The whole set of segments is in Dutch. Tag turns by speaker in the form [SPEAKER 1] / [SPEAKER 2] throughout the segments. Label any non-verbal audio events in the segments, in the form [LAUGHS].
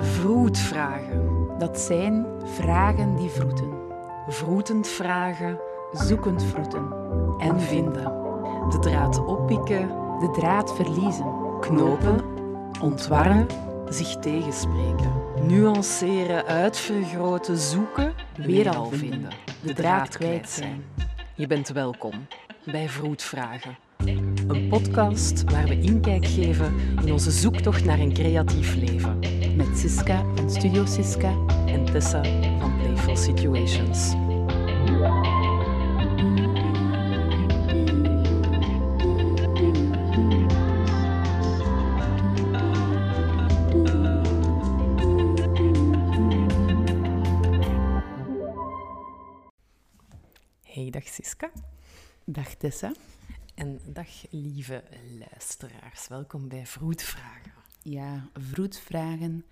[SPEAKER 1] Vroetvragen.
[SPEAKER 2] Dat zijn vragen die vroeten,
[SPEAKER 1] Vroetend vragen
[SPEAKER 2] zoekend vroeten.
[SPEAKER 1] en vinden. De draad oppikken,
[SPEAKER 2] De draad verliezen,
[SPEAKER 1] knopen, ontwarren, zich tegenspreken. Nuanceren, uitvergroten, zoeken, weer al vinden. De draad kwijt zijn. Je bent welkom bij Vroetvragen. Een podcast waar we inkijk geven in onze zoektocht naar een creatief leven.
[SPEAKER 2] met Siska van Studio Siska.
[SPEAKER 1] En Tessa van Playful Situations. Hey, dag Siska.
[SPEAKER 2] Dag Tessa.
[SPEAKER 1] En dag lieve luisteraars. Welkom bij Vroetvragen.
[SPEAKER 2] Ja, Vroetvragen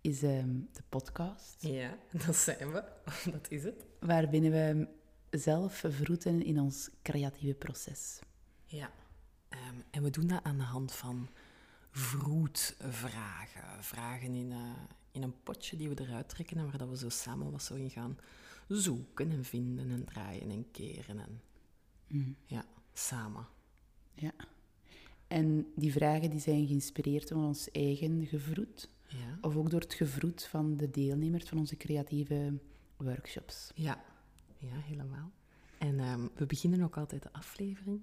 [SPEAKER 2] is ehm, de podcast
[SPEAKER 1] Ja, dat zijn we. [LAUGHS] Dat is het.
[SPEAKER 2] waarbinnen we zelf vroeten in ons creatieve proces.
[SPEAKER 1] Ja. Ehm, en we doen dat aan de hand van vroetvragen. Vragen in, eh, in een potje die we eruit trekken en waar dat we zo samen wat zo in gaan zoeken en vinden en draaien en keren. En,
[SPEAKER 2] Mm,
[SPEAKER 1] ja, samen.
[SPEAKER 2] ja. En die vragen die zijn geïnspireerd door ons eigen gevroed.
[SPEAKER 1] Ja.
[SPEAKER 2] Of ook door het gevroed van de deelnemers van onze creatieve workshops.
[SPEAKER 1] Ja, ja helemaal. En ehm, we beginnen ook altijd de aflevering.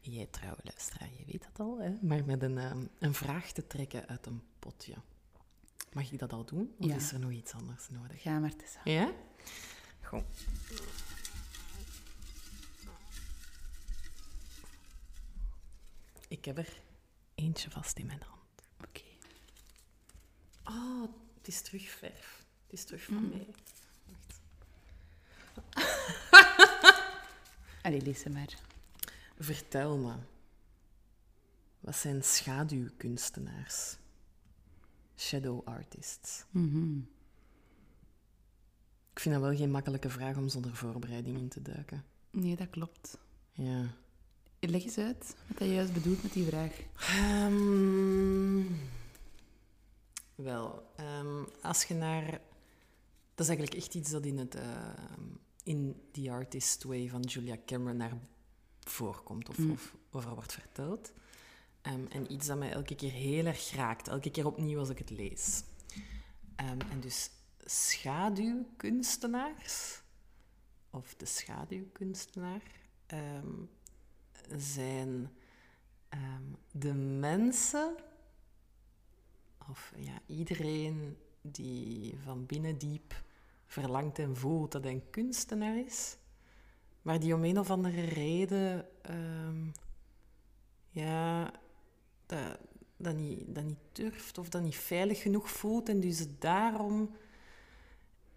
[SPEAKER 1] Jij trouwe luisteraar, je weet dat al, hè? maar met een, ehm, een vraag te trekken uit een potje. Mag ik dat al doen? Of
[SPEAKER 2] Ja.
[SPEAKER 1] is er nog iets anders nodig?
[SPEAKER 2] Ga maar, Tessa.
[SPEAKER 1] Ja? Goed. Ik heb er eentje vast in mijn hand.
[SPEAKER 2] Oké.
[SPEAKER 1] Oh, het is terug verf. Het is terug van mij. Wacht. [LAUGHS]
[SPEAKER 2] Allee, lees ze maar.
[SPEAKER 1] Vertel me. Wat zijn schaduwkunstenaars? Shadow artists.
[SPEAKER 2] Mhm.
[SPEAKER 1] Ik vind dat wel geen makkelijke vraag om zonder voorbereiding in te duiken.
[SPEAKER 2] Nee, dat klopt.
[SPEAKER 1] Ja.
[SPEAKER 2] Leg eens uit wat je juist bedoelt met die vraag.
[SPEAKER 1] Ehm, wel, ehm, als je naar... Dat is eigenlijk echt iets dat in, het, ehm, in The Artist Way van Julia Cameron naar voorkomt of,
[SPEAKER 2] Mm.
[SPEAKER 1] of over wordt verteld. En iets dat mij elke keer heel erg raakt, elke keer opnieuw als ik het lees. En dus schaduwkunstenaars, of de schaduwkunstenaar, ehm, zijn ehm, de mensen, of ja, iedereen die van binnen diep verlangt en voelt dat hij een kunstenaar is, maar die om een of andere reden ehm, ja, dat, dat, niet, dat niet durft of dat niet veilig genoeg voelt en dus daarom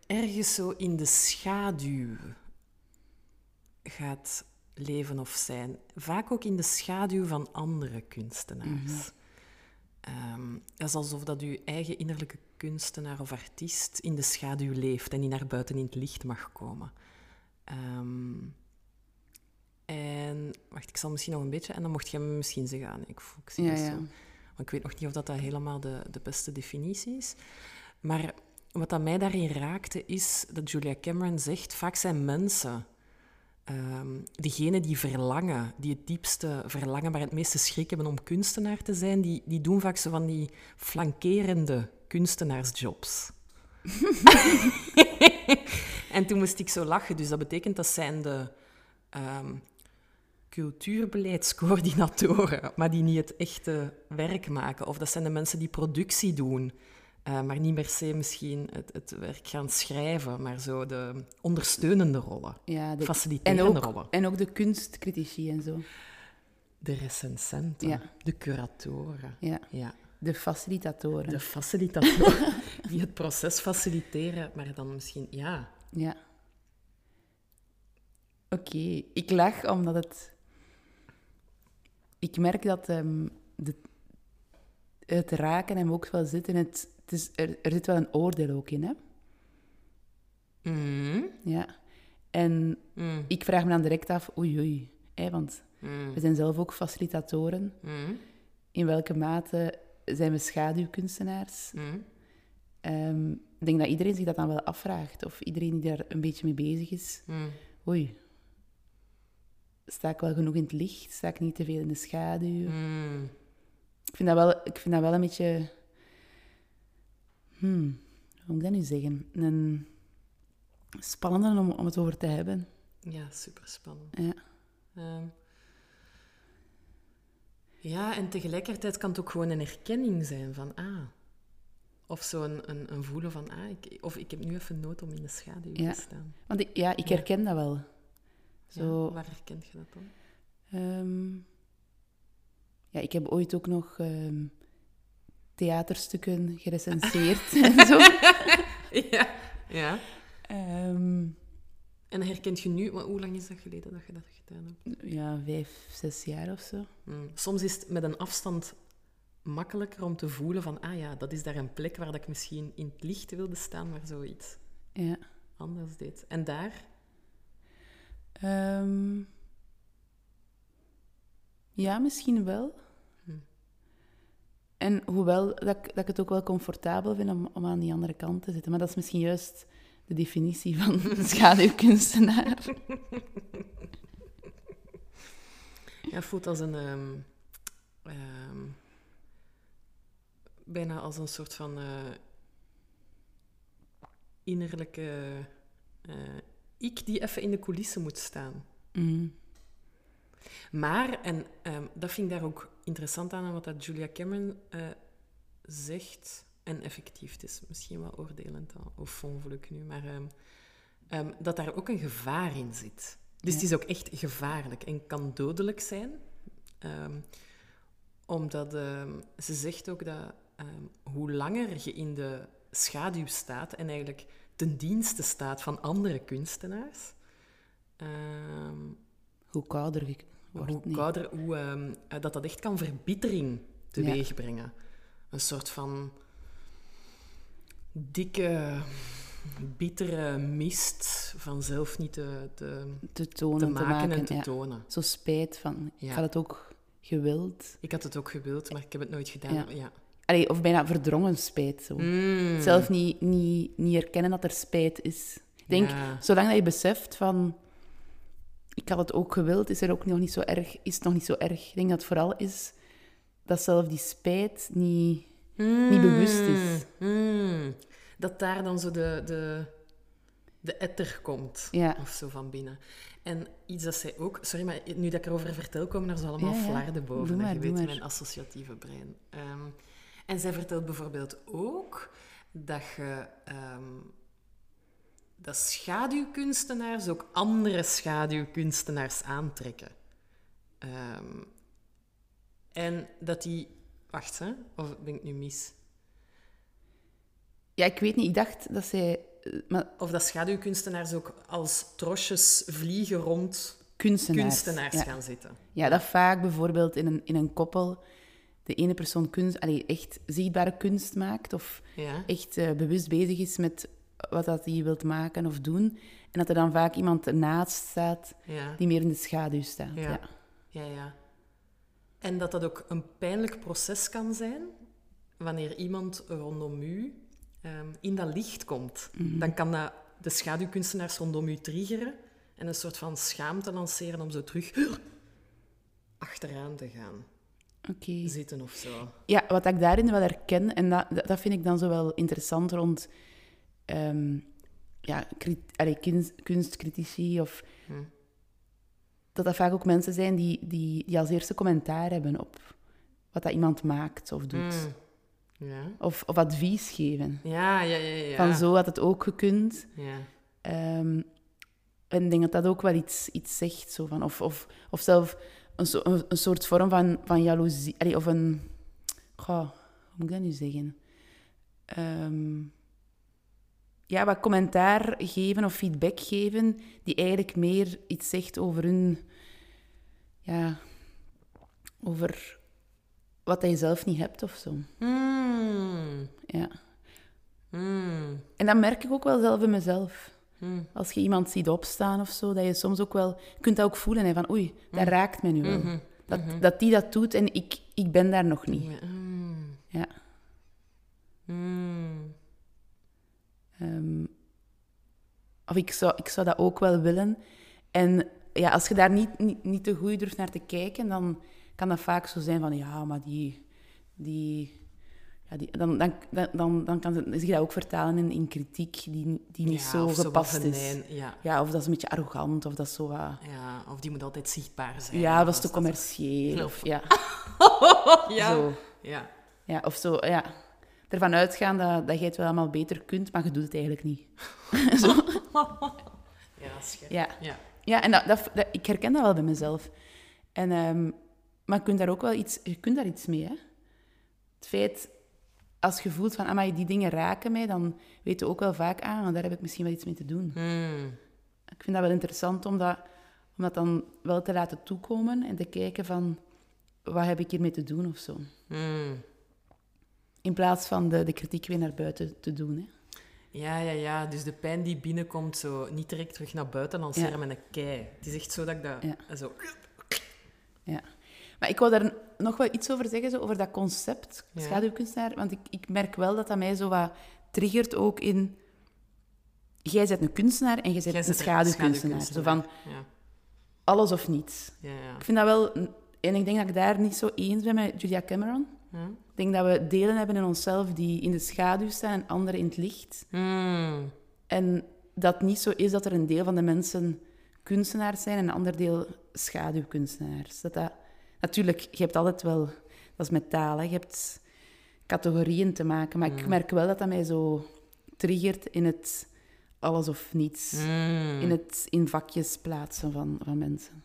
[SPEAKER 1] ergens zo in de schaduw gaat leven of zijn. Vaak ook in de schaduw van andere kunstenaars. Dat is alsof dat uw eigen innerlijke kunstenaar of artiest in de schaduw leeft en niet naar buiten in het licht mag komen. Ehm, en wacht, ik zal misschien nog een beetje, en dan mocht jij me misschien zeggen, ah, nee, ik, voel- ik zie
[SPEAKER 2] Ja,
[SPEAKER 1] dat
[SPEAKER 2] ja.
[SPEAKER 1] zo. Want ik weet nog niet of dat, dat helemaal de, de beste definitie is. Maar wat dat mij daarin raakte, is dat Julia Cameron zegt, vaak zijn mensen ehm diegenen die verlangen, die het diepste verlangen, maar het meeste schrik hebben om kunstenaar te zijn, die, die doen vaak zo van die flankerende kunstenaarsjobs. [LAUGHS] en toen moest ik zo lachen, dus dat betekent dat zijn de ehm, cultuurbeleidscoördinatoren, maar die niet het echte werk maken. Of dat zijn de mensen die productie doen, eh, maar niet per se misschien het, het werk gaan schrijven, maar zo de ondersteunende rollen,
[SPEAKER 2] Ja, de, en,
[SPEAKER 1] faciliterende
[SPEAKER 2] ook,
[SPEAKER 1] rollen.
[SPEAKER 2] en ook de kunstcritici en zo.
[SPEAKER 1] De recensenten,
[SPEAKER 2] Ja.
[SPEAKER 1] de curatoren,
[SPEAKER 2] Ja,
[SPEAKER 1] ja.
[SPEAKER 2] de facilitatoren.
[SPEAKER 1] de facilitatoren [LAUGHS] die het proces faciliteren, maar dan misschien, ja,
[SPEAKER 2] Ja. Oké, ik lach omdat het... Ik merk dat ehm, de, het raken hem ook wel zit in het... het is, er, er zit wel een oordeel ook in, hè?
[SPEAKER 1] Mhm.
[SPEAKER 2] Ja. En
[SPEAKER 1] Mm.
[SPEAKER 2] ik vraag me dan direct af, oei oei. Hè, want
[SPEAKER 1] Mm.
[SPEAKER 2] We zijn zelf ook facilitatoren.
[SPEAKER 1] Mm.
[SPEAKER 2] In welke mate zijn we schaduwkunstenaars?
[SPEAKER 1] Mm.
[SPEAKER 2] Ehm, ik denk dat iedereen zich dat dan wel afvraagt. Of iedereen die daar een beetje mee bezig is.
[SPEAKER 1] Mm.
[SPEAKER 2] Oei, sta ik wel genoeg in het licht? Sta ik niet te veel in de schaduw?
[SPEAKER 1] Mm.
[SPEAKER 2] Ik, vind dat wel, ik vind dat wel een beetje... Hmm, hoe moet ik dat nu zeggen? Een spannende om, om het over te hebben.
[SPEAKER 1] Ja, super spannend.
[SPEAKER 2] Ja.
[SPEAKER 1] Ehm, ja, en tegelijkertijd kan het ook gewoon een erkenning zijn van, ah, of zo een, een, een voelen van, ah, ik, of ik heb nu even nood om in de schaduw
[SPEAKER 2] Ja.
[SPEAKER 1] te staan.
[SPEAKER 2] Want ik, ja, ik
[SPEAKER 1] Ja.
[SPEAKER 2] herken dat wel. Zo,
[SPEAKER 1] Ja, waar herkent je dat dan?
[SPEAKER 2] Ehm, ja, ik heb ooit ook nog ehm, theaterstukken gerecenseerd [LAUGHS] en zo.
[SPEAKER 1] ja. ja.
[SPEAKER 2] Ehm,
[SPEAKER 1] En herkent je nu, maar hoe lang is dat geleden dat je dat gedaan hebt?
[SPEAKER 2] ja, vijf, zes jaar of zo.
[SPEAKER 1] Hmm. Soms is het met een afstand makkelijker om te voelen van, ah ja, dat is daar een plek waar dat ik misschien in het licht wilde staan, maar zoiets
[SPEAKER 2] Ja.
[SPEAKER 1] anders deed. En daar?
[SPEAKER 2] Ehm, ja, misschien wel.
[SPEAKER 1] Hm.
[SPEAKER 2] En hoewel dat ik, dat ik het ook wel comfortabel vind om, om aan die andere kant te zitten. Maar dat is misschien juist de definitie van [LAUGHS] een schaduwkunstenaar.
[SPEAKER 1] Ja, het voelt als een... ehm, ehm, bijna als een soort van eh, innerlijke eh, ik die even in de coulissen moet staan.
[SPEAKER 2] Mm.
[SPEAKER 1] Maar, en ehm, dat vind ik daar ook interessant aan, wat dat Julia Cameron eh, zegt, en effectief, het is misschien wel oordelend al, of vonvelijk nu, maar ehm, dat daar ook een gevaar in zit. Dus het is ook echt gevaarlijk en kan dodelijk zijn. Omdat ze zegt ook dat hoe langer je in de schaduw staat en eigenlijk ten dienste staat van andere kunstenaars,
[SPEAKER 2] Hoe kouder ik word.
[SPEAKER 1] hoe kouder, hoe, ehm, eh, dat dat echt kan verbittering teweeg brengen. Een soort van dikke, bittere mist van zelf niet te, te,
[SPEAKER 2] Te tonen,
[SPEAKER 1] te
[SPEAKER 2] te
[SPEAKER 1] maken,
[SPEAKER 2] maken.
[SPEAKER 1] en te
[SPEAKER 2] ja.
[SPEAKER 1] tonen.
[SPEAKER 2] Zo spijt van,
[SPEAKER 1] Ja.
[SPEAKER 2] ik had het ook gewild.
[SPEAKER 1] Ik had het ook gewild, maar ik heb het nooit gedaan.
[SPEAKER 2] Ja. Allee, of bijna verdrongen spijt. Zo.
[SPEAKER 1] Mm.
[SPEAKER 2] Zelf niet, niet, niet herkennen dat er spijt is. Ik denk, zolang dat je beseft van... Ik had het ook gewild, is, er ook nog niet zo erg, is het nog niet zo erg. Ik denk dat het vooral is dat zelf die spijt niet, niet bewust is.
[SPEAKER 1] Mm. Dat daar dan zo de, de, de etter komt.
[SPEAKER 2] Ja.
[SPEAKER 1] Of zo van binnen. En iets dat zij ook... Sorry, maar nu dat ik erover vertel, komen er zo allemaal
[SPEAKER 2] Ja, ja.
[SPEAKER 1] flarden boven.
[SPEAKER 2] Maar,
[SPEAKER 1] je weet,
[SPEAKER 2] maar.
[SPEAKER 1] mijn associatieve brein. Ehm, en zij vertelt bijvoorbeeld ook dat je... ehm, dat schaduwkunstenaars ook andere schaduwkunstenaars aantrekken. Ehm, en dat die... Wacht, hè? Of ben ik nu mis?
[SPEAKER 2] Ja, ik weet niet. Ik dacht dat zij... eh, Maar
[SPEAKER 1] Of dat schaduwkunstenaars ook als trosjes vliegen rond
[SPEAKER 2] kunstenaars...
[SPEAKER 1] kunstenaars
[SPEAKER 2] ja.
[SPEAKER 1] gaan zitten.
[SPEAKER 2] Ja, dat vaak bijvoorbeeld in een, in een koppel de ene persoon kunst, allee, echt zichtbare kunst maakt of
[SPEAKER 1] Ja.
[SPEAKER 2] echt eh, bewust bezig is met wat dat hij wilt maken of doen. En dat er dan vaak iemand ernaast staat
[SPEAKER 1] Ja.
[SPEAKER 2] die meer in de schaduw staat.
[SPEAKER 1] Ja.
[SPEAKER 2] Ja.
[SPEAKER 1] ja. En dat dat ook een pijnlijk proces kan zijn wanneer iemand rondom u ehm, in dat licht komt.
[SPEAKER 2] Mhm.
[SPEAKER 1] Dan kan dat de schaduwkunstenaars rondom u triggeren en een soort van schaamte lanceren om zo terug achteraan te gaan
[SPEAKER 2] Oké.
[SPEAKER 1] zitten of zo.
[SPEAKER 2] Ja, wat ik daarin wel herken, en dat, dat dat vind ik dan zo wel interessant rond ehm, ja, allee, kunst, kunstcritici, of
[SPEAKER 1] Hm.
[SPEAKER 2] dat dat vaak ook mensen zijn die, die, die als eerste commentaar hebben op wat dat iemand maakt of doet.
[SPEAKER 1] Mm. Ja.
[SPEAKER 2] Of, of advies geven.
[SPEAKER 1] Ja, ja, ja, ja.
[SPEAKER 2] Van zo had het ook gekund.
[SPEAKER 1] Ja.
[SPEAKER 2] Ehm, en ik denk dat dat ook wel iets, iets zegt. Zo van, of, of, of zelf een, so- een, een soort vorm van, van jaloezie. allee, of een... Goh, hoe moet ik dat nu zeggen? Ehm, ja, wat commentaar geven of feedback geven, die eigenlijk meer iets zegt over hun... Ja, over wat je zelf niet hebt of zo.
[SPEAKER 1] Mm.
[SPEAKER 2] Ja.
[SPEAKER 1] Mm.
[SPEAKER 2] En dat merk ik ook wel zelf in mezelf.
[SPEAKER 1] Mm.
[SPEAKER 2] Als je iemand ziet opstaan of zo, dat je soms ook wel... Je kunt dat ook voelen, hè, van oei, dat raakt mij nu wel.
[SPEAKER 1] Mhm.
[SPEAKER 2] Dat, dat die dat doet en ik, ik ben daar nog niet. Ja. Ehm, of ik zou, ik zou dat ook wel willen. En ja, als je daar niet, niet, niet te goed durft naar te kijken, dan kan dat vaak zo zijn van ja, maar die. die, ja, die dan, dan, dan, dan, kan zich dat ook vertalen in, in kritiek die, die niet
[SPEAKER 1] Ja,
[SPEAKER 2] zo gepast is.
[SPEAKER 1] Ja.
[SPEAKER 2] Ja, of dat is een beetje arrogant, of dat is zo wat...
[SPEAKER 1] ja, of die moet altijd zichtbaar zijn.
[SPEAKER 2] Ja,
[SPEAKER 1] Of
[SPEAKER 2] dat is te commercieel. Of, ja, [LAUGHS]
[SPEAKER 1] ja.
[SPEAKER 2] zo.
[SPEAKER 1] Ja.
[SPEAKER 2] Ja, of zo, ja. Ervan uitgaan dat, dat jij het wel allemaal beter kunt, maar je doet het eigenlijk niet. [LAUGHS] zo.
[SPEAKER 1] Ja, schat.
[SPEAKER 2] Ja.
[SPEAKER 1] Ja.
[SPEAKER 2] Ja, en dat, dat, dat- ik herken dat wel bij mezelf. En, ehm, maar je kunt daar ook wel iets, je kunt daar iets mee. Hè? Het feit, als je voelt van, amai, die dingen raken mij, dan weet je ook wel vaak, ah, daar heb ik misschien wel iets mee te doen.
[SPEAKER 1] Mm.
[SPEAKER 2] Ik vind dat wel interessant om dat, om dat dan wel te laten toekomen en te kijken van, wat heb ik hiermee te doen of zo.
[SPEAKER 1] Mm.
[SPEAKER 2] In plaats van de, de kritiek weer naar buiten te doen. Hè?
[SPEAKER 1] Ja, ja, ja. Dus de pijn die binnenkomt, zo niet direct terug naar buiten lanceren
[SPEAKER 2] Ja.
[SPEAKER 1] met een kei. Het is echt zo dat ik dat...
[SPEAKER 2] Ja.
[SPEAKER 1] Zo...
[SPEAKER 2] Ja. Maar ik wou daar nog wel iets over zeggen, zo, over dat concept,
[SPEAKER 1] Ja.
[SPEAKER 2] schaduwkunstenaar. Want ik, ik merk wel dat dat mij zo wat triggert ook in... Jij bent een kunstenaar en jij bent
[SPEAKER 1] Jij
[SPEAKER 2] een schaduwkunstenaar. Zo van alles of niets.
[SPEAKER 1] ja, ja.
[SPEAKER 2] Ik vind dat wel... En ik denk dat ik daar niet zo eens ben met Julia Cameron. Denk dat we delen hebben in onszelf die in de schaduw staan en anderen in het licht.
[SPEAKER 1] Mm.
[SPEAKER 2] En dat niet zo is dat er een deel van de mensen kunstenaars zijn en een ander deel schaduwkunstenaars. Dat dat, natuurlijk, je hebt altijd wel... Dat is met taal, hè. Je hebt categorieën te maken. Maar ik merk wel dat dat mij zo triggert in het alles of niets.
[SPEAKER 1] Mm.
[SPEAKER 2] In het in vakjes plaatsen van, van mensen.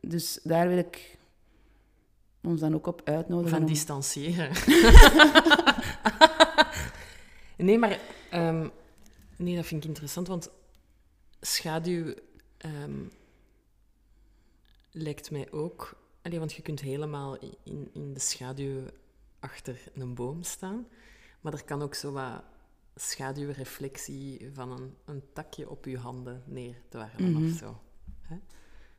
[SPEAKER 2] Dus daar wil ik ons dan ook op uitnodigen.
[SPEAKER 1] Van distancieren. [LAUGHS] nee, maar... ehm, nee, dat vind ik interessant, want schaduw ehm, lijkt mij ook... Allee, want je kunt helemaal in, in de schaduw achter een boom staan. Maar er kan ook zo wat schaduwreflectie van een, een takje op je handen neerdwarrelen
[SPEAKER 2] Mhm.
[SPEAKER 1] of zo. Hè?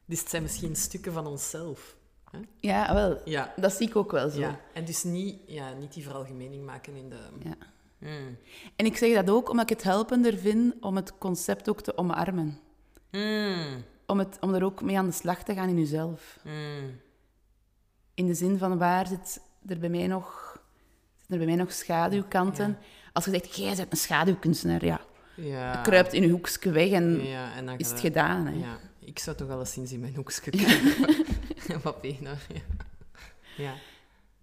[SPEAKER 1] Dus het zijn misschien stukken van onszelf. Hè?
[SPEAKER 2] Ja, wel.
[SPEAKER 1] Ja,
[SPEAKER 2] Dat zie ik ook wel zo.
[SPEAKER 1] ja, en dus niet, ja, niet die veralgemening maken in de...
[SPEAKER 2] Ja.
[SPEAKER 1] Mm.
[SPEAKER 2] En ik zeg dat ook omdat ik het helpender vind om het concept ook te omarmen.
[SPEAKER 1] Mm.
[SPEAKER 2] Om, het, om er ook mee aan de slag te gaan in jezelf.
[SPEAKER 1] Mm.
[SPEAKER 2] In de zin van waar zit er bij mij nog, zitten er bij mij nog schaduwkanten.
[SPEAKER 1] Ja.
[SPEAKER 2] Als je zegt, jij bent een schaduwkunstenaar, ja.
[SPEAKER 1] Ja.
[SPEAKER 2] Kruipt in je hoekje weg en
[SPEAKER 1] Ja, en dan
[SPEAKER 2] is het gedaan. Hè.
[SPEAKER 1] Ja, ik zou toch wel eens in mijn hoekje [LAUGHS] kijken. [LAUGHS] Nou? Ja. Ja.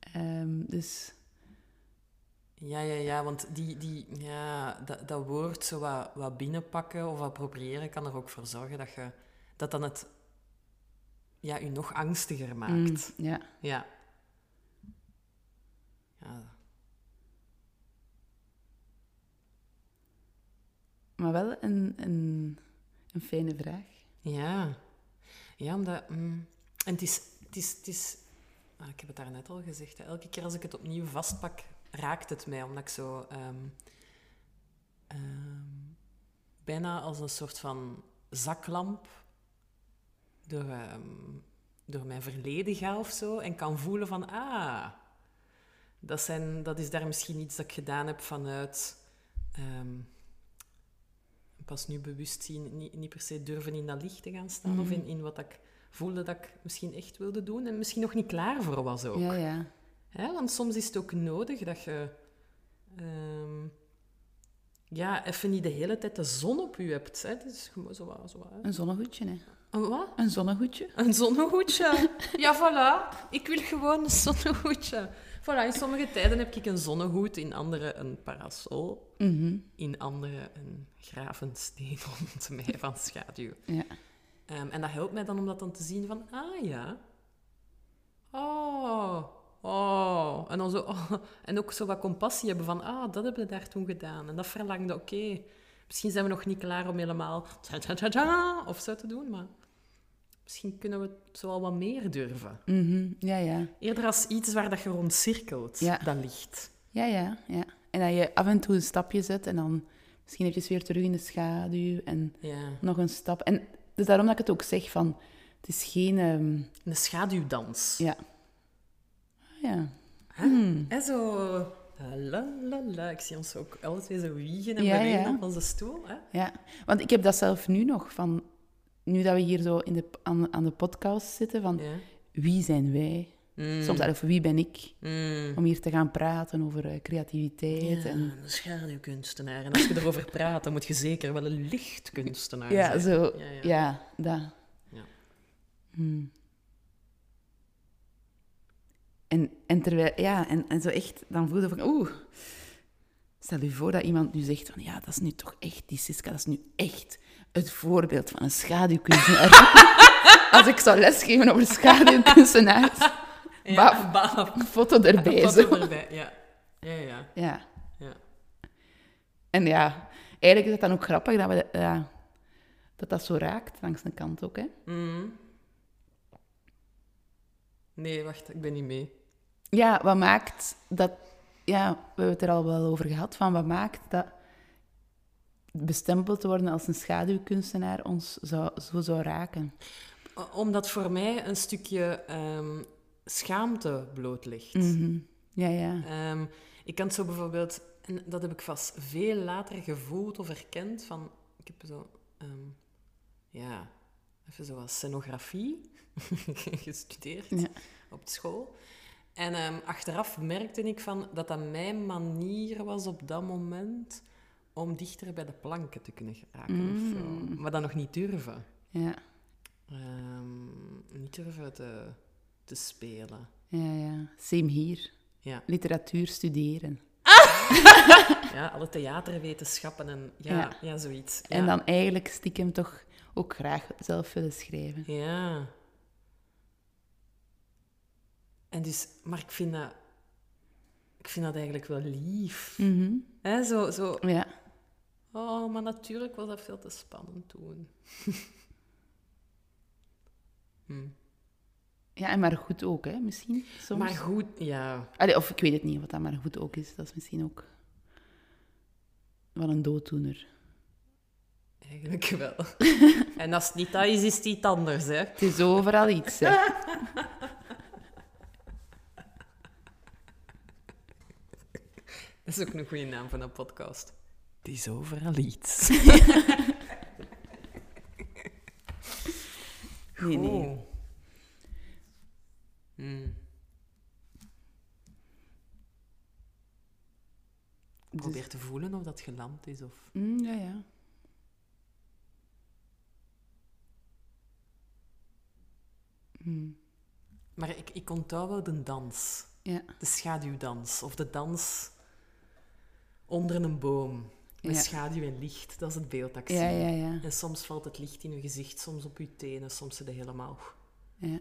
[SPEAKER 2] Ehm, dus
[SPEAKER 1] Ja, ja, ja, want die, die, ja, dat, dat woord zo wat, wat binnenpakken of appropriëren kan er ook voor zorgen dat je dat dan het ja, je nog angstiger maakt.
[SPEAKER 2] mm, ja.
[SPEAKER 1] Ja. ja.
[SPEAKER 2] Maar wel een, een, een fijne vraag.
[SPEAKER 1] Ja. Ja, omdat... mm, en het is... Het is, het is ah, ik heb het daarnet al gezegd. Hè, elke keer als ik het opnieuw vastpak, raakt het mij. Omdat ik zo... ehm, ehm, bijna als een soort van zaklamp door, ehm, door mijn verleden ga of zo. En kan voelen van... Ah, dat, zijn, dat is daar misschien iets dat ik gedaan heb vanuit... pas nu bewust zien, niet, niet per se durven in dat licht te gaan staan of in, in wat ik voelde dat ik misschien echt wilde doen en misschien nog niet klaar voor was ook.
[SPEAKER 2] Ja, ja.
[SPEAKER 1] Hè? Want soms is het ook nodig dat je ehm, ja, even niet de hele tijd de zon op je hebt. Hè? Het is gewoon zo wat, zo wat.
[SPEAKER 2] Een zonnehoedje, hè.
[SPEAKER 1] Een wat?
[SPEAKER 2] Een zonnehoedje.
[SPEAKER 1] Een zonnehoedje. Ja, voilà. Ik wil gewoon een zonnehoedje. Voilà, in sommige tijden heb ik een zonnehoed, in andere een parasol,
[SPEAKER 2] Mhm.
[SPEAKER 1] in andere een gravensteen [LAUGHS] rond mij van schaduw.
[SPEAKER 2] Ja.
[SPEAKER 1] Ehm, en dat helpt mij dan om dat dan te zien van, ah ja. Oh, oh. En, dan zo, oh. [LAUGHS] en ook zo wat compassie hebben van, ah, dat hebben we daar toen gedaan. En dat verlangde, oké. Misschien zijn we nog niet klaar om helemaal tja, tja, tja, tja, of zo te doen, maar misschien kunnen we het zo al wat meer durven.
[SPEAKER 2] Mhm. Ja, ja.
[SPEAKER 1] Eerder als iets waar dat je rond cirkelt,
[SPEAKER 2] Ja.
[SPEAKER 1] dat licht.
[SPEAKER 2] Ja, ja, ja. En dat je af en toe een stapje zet en dan misschien eventjes weer terug in de schaduw en
[SPEAKER 1] Ja.
[SPEAKER 2] nog een stap. En dus daarom dat ik het ook zeg van, het is geen... ehm,
[SPEAKER 1] Een schaduwdans.
[SPEAKER 2] ja. Ja.
[SPEAKER 1] En zo... La, la, la. Ik zie ons ook alle twee zo wiegen en
[SPEAKER 2] Ja,
[SPEAKER 1] bewegen
[SPEAKER 2] ja.
[SPEAKER 1] op onze stoel. Hè?
[SPEAKER 2] Ja, want ik heb dat zelf nu nog, van, nu dat we hier zo in de, aan, aan de podcast zitten, van
[SPEAKER 1] Ja.
[SPEAKER 2] wie zijn wij?
[SPEAKER 1] Mm.
[SPEAKER 2] Soms, of wie ben ik?
[SPEAKER 1] Mm.
[SPEAKER 2] Om hier te gaan praten over eh, creativiteit.
[SPEAKER 1] Ja,
[SPEAKER 2] En,
[SPEAKER 1] een schaduwkunstenaar. En als je erover [LAUGHS] praat, dan moet je zeker wel een lichtkunstenaar
[SPEAKER 2] ja,
[SPEAKER 1] zijn.
[SPEAKER 2] zo,
[SPEAKER 1] Ja,
[SPEAKER 2] ja,
[SPEAKER 1] ja.
[SPEAKER 2] dat.
[SPEAKER 1] Ja.
[SPEAKER 2] Hmm. En, en terwijl, ja, en, en zo echt, dan voelde van, oeh, stel je voor dat iemand nu zegt van, ja, dat is nu toch echt, die Siska, dat is nu echt het voorbeeld van een schaduwkunstenaar. [LAUGHS] Als ik zou lesgeven over schaduwkunstenaars,
[SPEAKER 1] Ja, [LAUGHS]
[SPEAKER 2] foto erbij.
[SPEAKER 1] Foto
[SPEAKER 2] Zo.
[SPEAKER 1] erbij, ja. Ja, ja,
[SPEAKER 2] Ja.
[SPEAKER 1] ja.
[SPEAKER 2] En ja, eigenlijk is het dan ook grappig dat we, ja, dat, dat zo raakt, langs de kant ook, hè.
[SPEAKER 1] Mm. Nee, wacht, ik ben niet mee.
[SPEAKER 2] Ja, wat maakt dat... Ja, we hebben het er al wel over gehad, van wat maakt dat bestempeld te worden als een schaduwkunstenaar ons zou, zo zou raken.
[SPEAKER 1] Omdat voor mij een stukje ehm, schaamte bloot ligt.
[SPEAKER 2] Mhm. Ja, ja.
[SPEAKER 1] Ehm, ik kan het zo bijvoorbeeld, en dat heb ik vast veel later gevoeld of erkend, van, ik heb zo, ehm, ja, even zo wat scenografie [LAUGHS] gestudeerd
[SPEAKER 2] Ja.
[SPEAKER 1] op school. En ehm, achteraf merkte ik van dat dat mijn manier was op dat moment om dichter bij de planken te kunnen geraken of zo.
[SPEAKER 2] Mm.
[SPEAKER 1] Maar dat nog niet durven.
[SPEAKER 2] Ja,
[SPEAKER 1] niet durven te, te spelen.
[SPEAKER 2] ja, ja. Same hier.
[SPEAKER 1] Ja.
[SPEAKER 2] Literatuur studeren.
[SPEAKER 1] Ja, alle theaterwetenschappen en ja,
[SPEAKER 2] Ja.
[SPEAKER 1] ja. zoiets. Ja.
[SPEAKER 2] En dan eigenlijk stiekem toch ook graag zelf willen schrijven.
[SPEAKER 1] Ja. En dus, maar ik vind dat, ik vind dat eigenlijk wel lief.
[SPEAKER 2] Mhm.
[SPEAKER 1] Hè, zo, zo,
[SPEAKER 2] Ja.
[SPEAKER 1] oh, maar natuurlijk was dat veel te spannend toen. [LAUGHS] Hm.
[SPEAKER 2] Ja, en maar goed ook, hè, misschien. Soms.
[SPEAKER 1] Maar goed, ja.
[SPEAKER 2] Allee, of ik weet het niet wat dat maar goed ook is. Dat is misschien ook wel een dooddoener.
[SPEAKER 1] Eigenlijk wel. [LAUGHS] en als het niet dat is, is het iets anders, hè.
[SPEAKER 2] Het is overal iets, hè. [LAUGHS]
[SPEAKER 1] Dat is ook een goede naam van een podcast. Het is overal iets. [LAUGHS]
[SPEAKER 2] Nee, nee.
[SPEAKER 1] Hmm.
[SPEAKER 2] Dus-
[SPEAKER 1] Probeer te voelen of dat geland is. Of...
[SPEAKER 2] Mm, ja, ja. Mm,
[SPEAKER 1] Maar ik, ik onthoud wel de dans.
[SPEAKER 2] ja.
[SPEAKER 1] De schaduwdans. Of de dans onder een boom. Met
[SPEAKER 2] Ja.
[SPEAKER 1] schaduw en licht. Dat is het beeld dat ik zie.
[SPEAKER 2] Ja, ja, ja.
[SPEAKER 1] En soms valt het licht in je gezicht, soms op je tenen, soms zit je helemaal...
[SPEAKER 2] ja.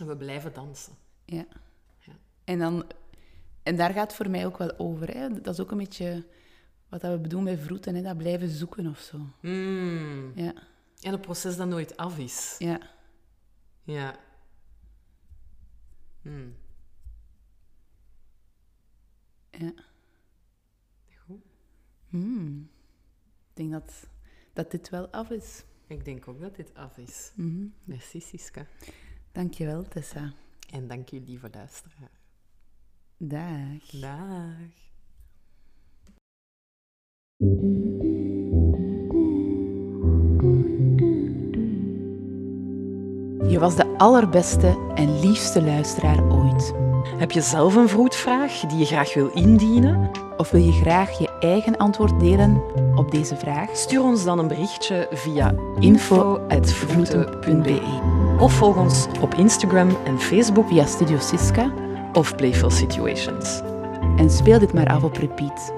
[SPEAKER 1] En we blijven dansen.
[SPEAKER 2] Ja.
[SPEAKER 1] Ja.
[SPEAKER 2] En, dan, en daar gaat het voor mij ook wel over. Hè. Dat is ook een beetje wat dat we bedoelen bij vroeten, hè. dat blijven zoeken of zo.
[SPEAKER 1] Mm.
[SPEAKER 2] Ja,
[SPEAKER 1] En een proces dat nooit af is.
[SPEAKER 2] ja.
[SPEAKER 1] Ja. Hmm.
[SPEAKER 2] ja.
[SPEAKER 1] Goed.
[SPEAKER 2] Hmm. Ik denk dat, dat dit wel af is.
[SPEAKER 1] Ik denk ook dat dit af is.
[SPEAKER 2] Mhm.
[SPEAKER 1] Merci, Siska.
[SPEAKER 2] Dankjewel, Tessa.
[SPEAKER 1] En dank je, lieve luisteraar.
[SPEAKER 2] Dag.
[SPEAKER 1] Dag.
[SPEAKER 2] Je was de allerbeste en liefste luisteraar ooit.
[SPEAKER 1] Heb je zelf een vroedvraag die je graag wil indienen?
[SPEAKER 2] Of wil je graag je eigen antwoord delen op deze vraag?
[SPEAKER 1] Stuur ons dan een berichtje via
[SPEAKER 2] info@vroeten.be.
[SPEAKER 1] of volg ons op Instagram en Facebook
[SPEAKER 2] Via Studio Siska
[SPEAKER 1] of Playful Situations.
[SPEAKER 2] en speel dit maar af op repeat.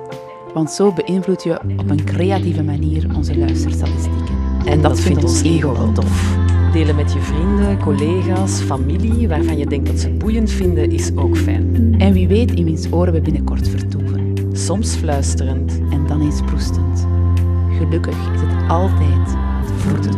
[SPEAKER 2] Want zo beïnvloed je op een creatieve manier onze luisterstatistieken.
[SPEAKER 1] En dat, vindt ons ego wel tof. Delen met je vrienden, collega's, familie, waarvan je denkt dat ze boeiend vinden, is ook fijn.
[SPEAKER 2] En wie weet in wiens oren we binnenkort vertoeven.
[SPEAKER 1] Soms fluisterend,
[SPEAKER 2] En dan eens proestend. Gelukkig is het altijd te vroeten.